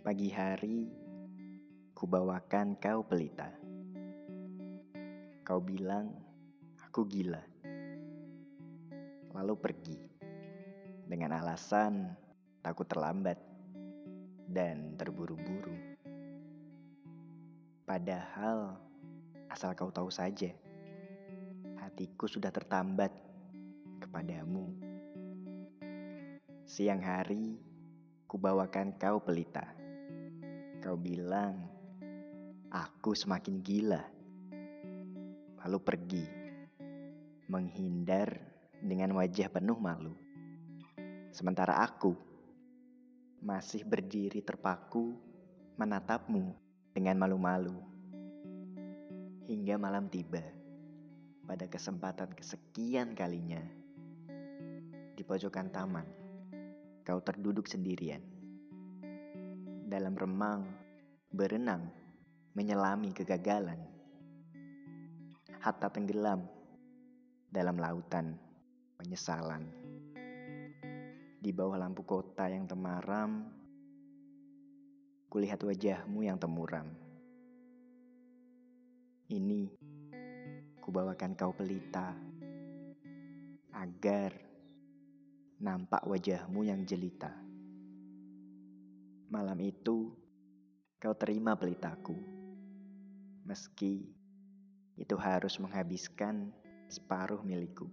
Pagi hari, kubawakan kau pelita. Kau bilang, aku gila. Lalu pergi. Dengan alasan takut terlambat dan terburu-buru. Padahal, asal kau tahu saja, hatiku sudah tertambat kepadamu. Siang hari, kubawakan kau pelita. Kau bilang, aku semakin gila. Lalu pergi, menghindar dengan wajah penuh malu. Sementara aku masih berdiri terpaku menatapmu dengan malu-malu. Hingga malam tiba, pada kesempatan kesekian kalinya, di pojokan taman, kau terduduk sendirian. Dalam remang, berenang, menyelami kegagalan. Hatta tenggelam dalam lautan penyesalan. Di bawah lampu kota yang temaram, kulihat wajahmu yang temuram. Ini kubawakan kau pelita agar nampak wajahmu yang jelita. Malam itu kau terima pelitaku, meski itu harus menghabiskan separuh milikku.